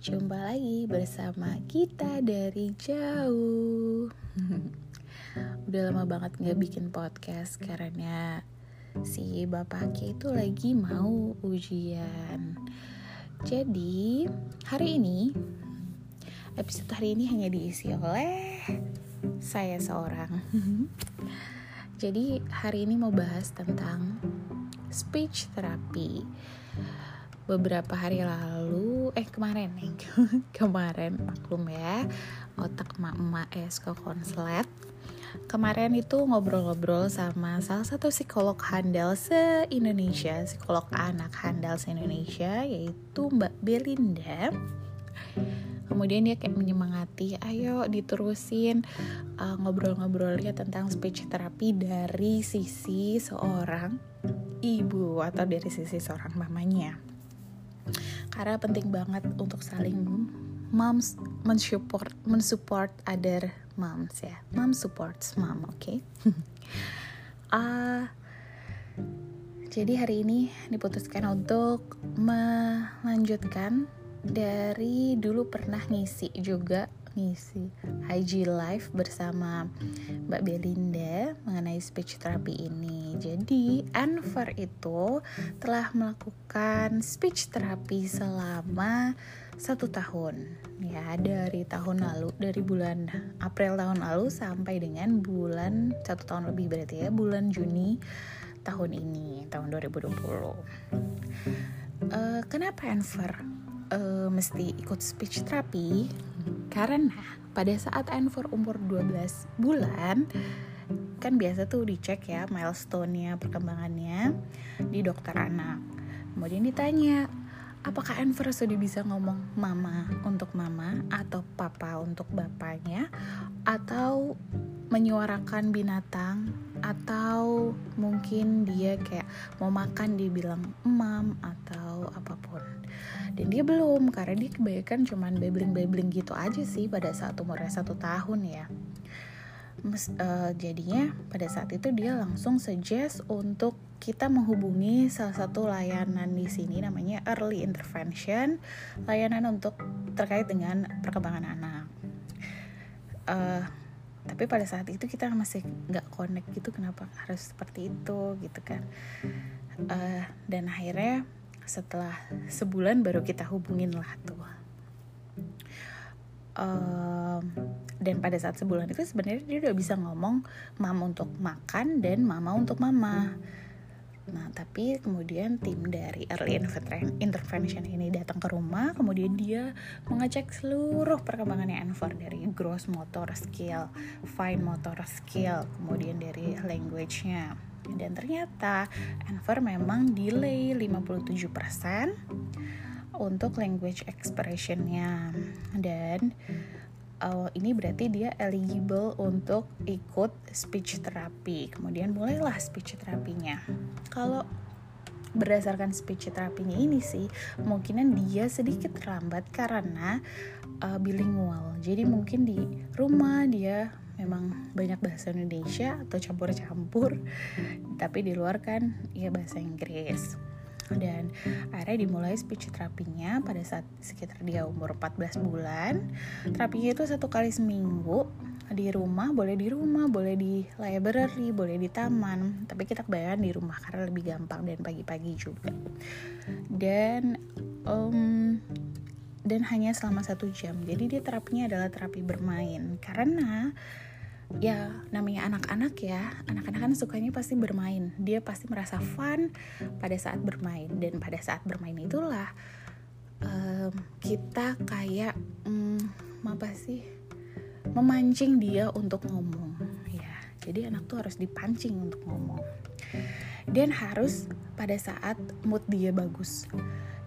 Jumpa lagi bersama kita dari jauh. Udah lama banget gak bikin podcast Karena si Bapak Ki itu lagi mau ujian. Jadi hari ini Episode hari ini hanya diisi oleh Saya seorang. Jadi hari ini mau bahas tentang Speech therapy. Beberapa hari lalu eh kemarin. Nih kemarin maklum ya otak emak-emak esko konslet. Kemarin itu ngobrol-ngobrol sama salah satu psikolog handal se-Indonesia psikolog anak handal se-Indonesia yaitu Mbak Belinda. Kemudian dia kayak menyemangati ayo diterusin uh, ngobrol-ngobrolnya tentang speech therapy dari sisi seorang ibu atau dari sisi seorang mamanya karena penting banget untuk saling moms mensupport mensupport other moms ya mom supports mom oke okay? uh, jadi hari ini diputuskan untuk melanjutkan dari dulu pernah ngisi juga ngisi IG live bersama Mbak Belinda mengenai speech therapy ini. Jadi Anver itu telah melakukan speech therapy selama satu tahun. Ya dari tahun lalu dari bulan April tahun lalu sampai dengan bulan satu tahun lebih berarti ya bulan Juni tahun ini tahun 2020 uh, eh, kenapa Anver uh, mesti ikut speech therapy karena pada saat Enver umur 12 bulan kan biasa tuh dicek ya milestone-nya perkembangannya di dokter anak. Kemudian ditanya apakah Enver sudah bisa ngomong mama untuk mama atau papa untuk bapaknya? Atau menyuarakan binatang? Atau mungkin dia kayak mau makan dia bilang emam atau apa pun? Dan dia belum karena dia kebanyakan cuman babbling-babbling gitu aja sih pada saat umurnya satu tahun ya Mes, uh, jadinya pada saat itu dia langsung suggest untuk kita menghubungi salah satu layanan di sini namanya early intervention layanan untuk terkait dengan perkembangan anak. Uh, tapi pada saat itu kita masih nggak connect gitu kenapa harus seperti itu gitu kan. Uh, dan akhirnya setelah sebulan baru kita hubungin lah tuh. Um, dan pada saat sebulan itu sebenarnya dia udah bisa ngomong mama untuk makan dan mama untuk mama Nah, tapi kemudian tim dari early intervention ini datang ke rumah, kemudian dia mengecek seluruh perkembangannya Enver dari gross motor skill, fine motor skill, kemudian dari language-nya. Dan ternyata Enver memang delay 57% untuk language expression-nya. Dan uh, ini berarti dia eligible untuk ikut speech therapy. Kemudian mulailah speech terapinya. Kalau berdasarkan speech terapinya ini sih, kemungkinan dia sedikit terlambat karena uh, bilingual. Jadi mungkin di rumah dia memang banyak bahasa Indonesia atau campur-campur, tapi di luar kan ya bahasa Inggris dan akhirnya dimulai speech terapinya pada saat sekitar dia umur 14 bulan. Terapinya itu satu kali seminggu di rumah boleh di rumah boleh di library boleh di taman. Tapi kita kebanyakan di rumah karena lebih gampang dan pagi-pagi juga. Dan um, dan hanya selama satu jam. Jadi dia terapinya adalah terapi bermain. Karena ya namanya anak-anak ya. Anak-anak kan sukanya pasti bermain. Dia pasti merasa fun pada saat bermain. Dan pada saat bermain itulah um, kita kayak um, apa sih memancing dia untuk ngomong. Ya jadi anak tuh harus dipancing untuk ngomong. Dan harus pada saat mood dia bagus.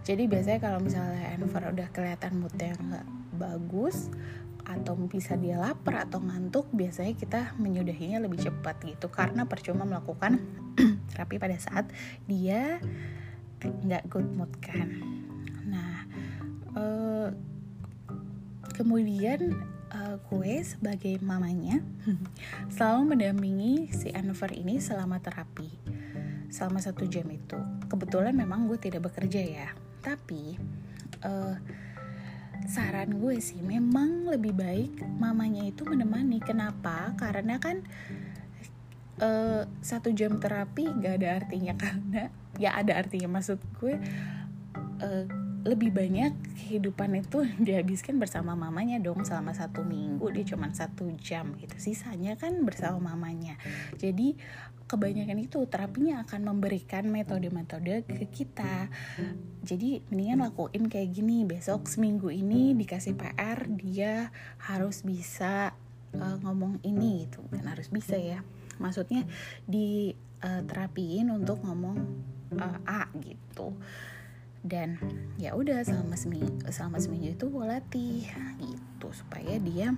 Jadi biasanya kalau misalnya Enver udah kelihatan moodnya nggak bagus atau bisa dia lapar atau ngantuk biasanya kita menyudahinya lebih cepat gitu. Karena percuma melakukan terapi pada saat dia nggak good mood kan. Nah uh, kemudian uh, gue sebagai mamanya selalu mendampingi si Anver ini selama terapi selama satu jam itu. Kebetulan memang gue tidak bekerja ya. Tapi uh, saran gue sih memang lebih baik mamanya itu menemani. Kenapa? Karena kan uh, satu jam terapi gak ada artinya. Karena ya ada artinya. Maksud gue uh, lebih banyak kehidupan itu dihabiskan bersama mamanya dong selama satu minggu dia cuma satu jam gitu. Sisanya kan bersama mamanya. Jadi kebanyakan itu terapinya akan memberikan metode-metode ke kita. Jadi mendingan lakuin kayak gini. Besok seminggu ini dikasih PR dia harus bisa uh, ngomong ini gitu. Kan harus bisa ya. Maksudnya di uh, untuk ngomong uh, A gitu dan ya udah selama seminggu selama seminggu itu gue latih gitu. Supaya dia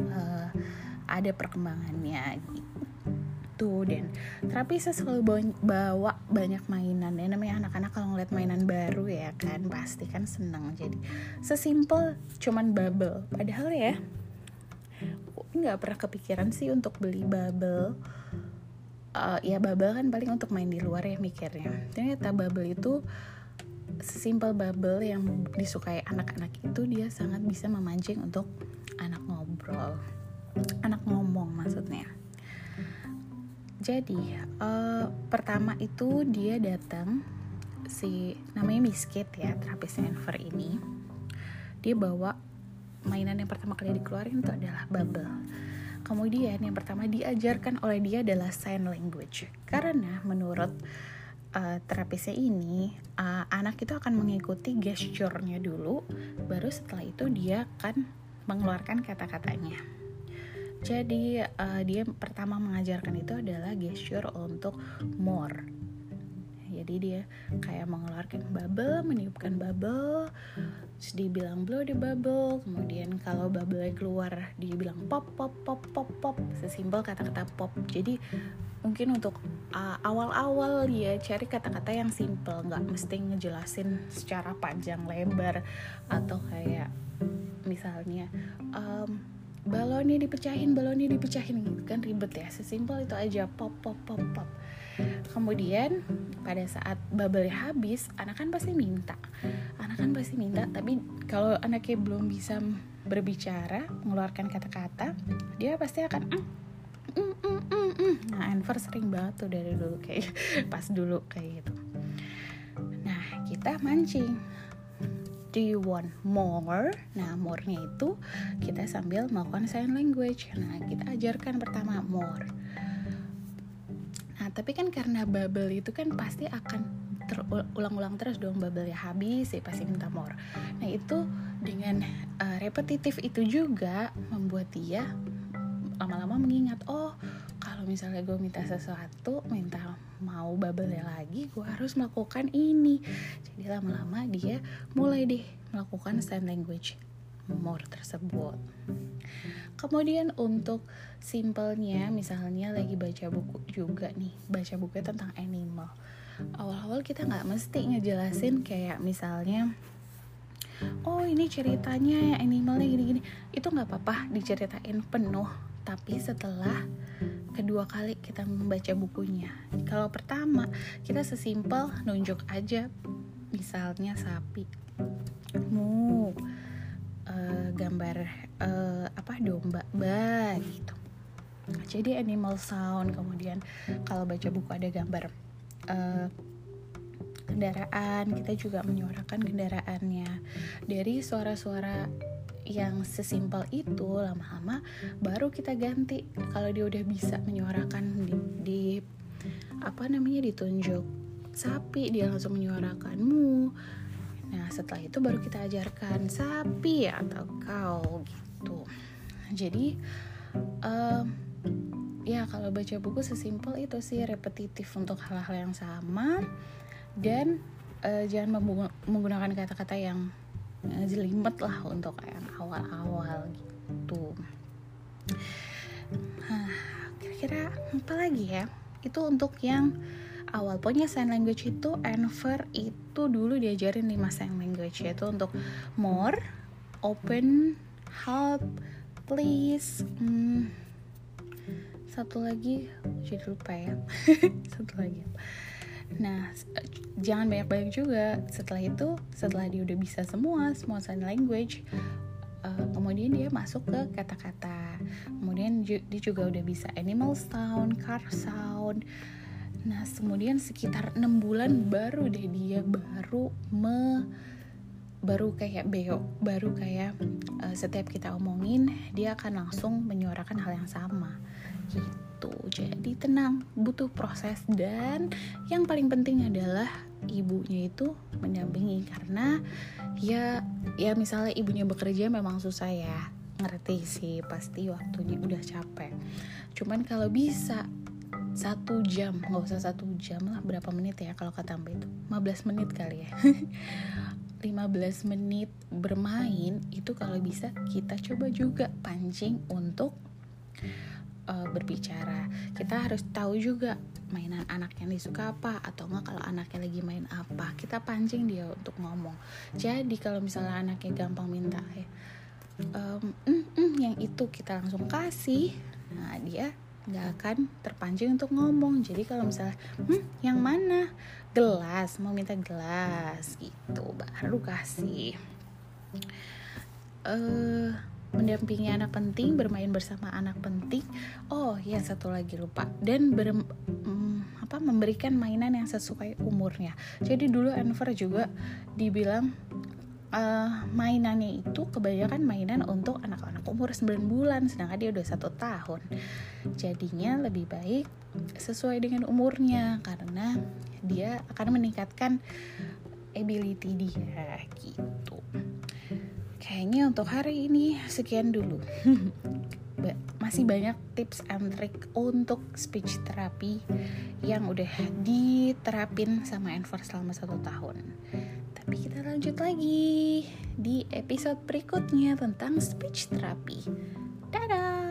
uh, ada perkembangannya gitu. Dan terapi saya selalu bawa, banyak mainan. Ya namanya anak-anak kalau ngeliat mainan baru ya kan pasti kan seneng. Jadi sesimpel cuman bubble. Padahal ya nggak pernah kepikiran sih untuk beli bubble. Uh, ya bubble kan paling untuk main di luar ya mikirnya. Ternyata bubble itu sesimpel bubble yang disukai anak-anak itu dia sangat bisa memancing untuk anak ngobrol. Anak ngomong maksudnya. Jadi uh, pertama itu dia datang si namanya Biscuit ya terapis Enver ini. Dia bawa mainan yang pertama kali dikeluarin itu adalah bubble. Kemudian yang pertama diajarkan oleh dia adalah sign language. Karena menurut uh, terapisnya ini uh, anak itu akan mengikuti gesturnya dulu baru setelah itu dia akan mengeluarkan kata-katanya. Jadi uh, dia pertama mengajarkan itu adalah gesture untuk more jadi dia kayak mengeluarkan bubble meniupkan bubble terus dibilang blow the bubble. Kemudian kalau bubble keluar dibilang pop pop pop pop pop. Sesimpel kata-kata pop. Jadi mungkin untuk uh, awal-awal ya cari kata-kata yang simple. Nggak mesti ngejelasin secara panjang lebar. Atau kayak misalnya um, balonnya dipecahin balonnya dipecahin. Gitu kan ribet ya. Sesimpel itu aja. Pop pop pop pop kemudian pada saat bubble habis anak kan pasti minta. Anak kan pasti minta tapi kalau anaknya belum bisa berbicara mengeluarkan kata-kata dia pasti akan mm, mm, mm, mm, mm. nah Enver sering banget tuh dari dulu kayak pas dulu kayak gitu. Nah kita mancing. Do you want more? Nah more-nya itu kita sambil melakukan sign language. Nah kita ajarkan pertama more tapi kan karena bubble itu kan pasti akan terulang-ulang terus dong bubble ya habis ya pasti minta more. Nah itu dengan uh, repetitif itu juga membuat dia lama-lama mengingat oh kalau misalnya gue minta sesuatu minta mau bubble lagi gue harus melakukan ini. Jadi lama-lama dia mulai deh melakukan sign language more tersebut. Kemudian untuk simpelnya misalnya lagi baca buku juga nih baca buku tentang animal. Awal-awal kita nggak mesti ngejelasin kayak misalnya oh ini ceritanya animalnya gini-gini. Itu nggak apa-apa diceritain penuh. Tapi setelah kedua kali kita membaca bukunya kalau pertama kita sesimpel nunjuk aja misalnya sapi. Mu uh, gambar uh, apa domba ba gitu. Jadi animal sound kemudian kalau baca buku ada gambar uh, kendaraan kita juga menyuarakan kendaraannya. Dari suara-suara yang sesimpel itu lama-lama baru kita ganti. Kalau dia udah bisa menyuarakan di, di apa namanya ditunjuk sapi dia langsung menyuarakan mu nah setelah itu baru kita ajarkan sapi atau kau gitu. Jadi um, ya kalau baca buku sesimpel itu sih repetitif untuk hal-hal yang sama. Dan uh, jangan menggunakan kata-kata yang jelimet lah untuk yang awal-awal gitu. Nah, kira-kira apa lagi ya? Itu untuk yang awal pokoknya sign language itu Enver itu dulu diajarin 5 sign language yaitu untuk more open help please hmm, satu lagi jadi lupa ya. Satu lagi. Nah jangan banyak-banyak juga. Setelah itu setelah dia udah bisa semua semua sign language uh, kemudian dia masuk ke kata-kata. Kemudian dia juga udah bisa animal sound car sound nah kemudian sekitar enam bulan baru deh dia baru me baru kayak beo baru kayak uh, setiap kita omongin dia akan langsung menyuarakan hal yang sama. Gitu. Jadi tenang butuh proses. Dan yang paling penting adalah ibunya itu mendampingi karena ya ya misalnya ibunya bekerja memang susah ya. Ngerti sih pasti waktunya udah capek. Cuman kalau bisa satu jam nggak usah satu jam lah berapa menit ya kalau kata mbak itu? 15 menit kali ya. 15 menit bermain itu kalau bisa kita coba juga pancing untuk uh, berbicara. Kita harus tahu juga mainan anak yang disuka apa atau enggak kalau anaknya lagi main apa. Kita pancing dia untuk ngomong. Jadi kalau misalnya anaknya gampang minta ya um, mm, mm, yang itu kita langsung kasih. Nah dia nggak akan terpancing untuk ngomong. Jadi kalau misalnya hmm yang mana? Gelas mau minta gelas gitu. Baru kasih. Uh, mendampingi anak penting bermain bersama anak penting. Oh ya satu lagi lupa. Dan ber, um, apa memberikan mainan yang sesuai umurnya. Jadi dulu Enver juga dibilang uh, mainannya itu kebanyakan mainan untuk anak-anak umur 9 bulan sedangkan dia udah satu tahun. Jadinya lebih baik sesuai dengan umurnya karena dia akan meningkatkan ability dia gitu. Kayaknya untuk hari ini sekian dulu. Masih banyak tips and trick untuk speech therapy yang udah diterapin sama Enver selama satu tahun tapi kita lanjut lagi di episode berikutnya tentang speech therapy. Dadah!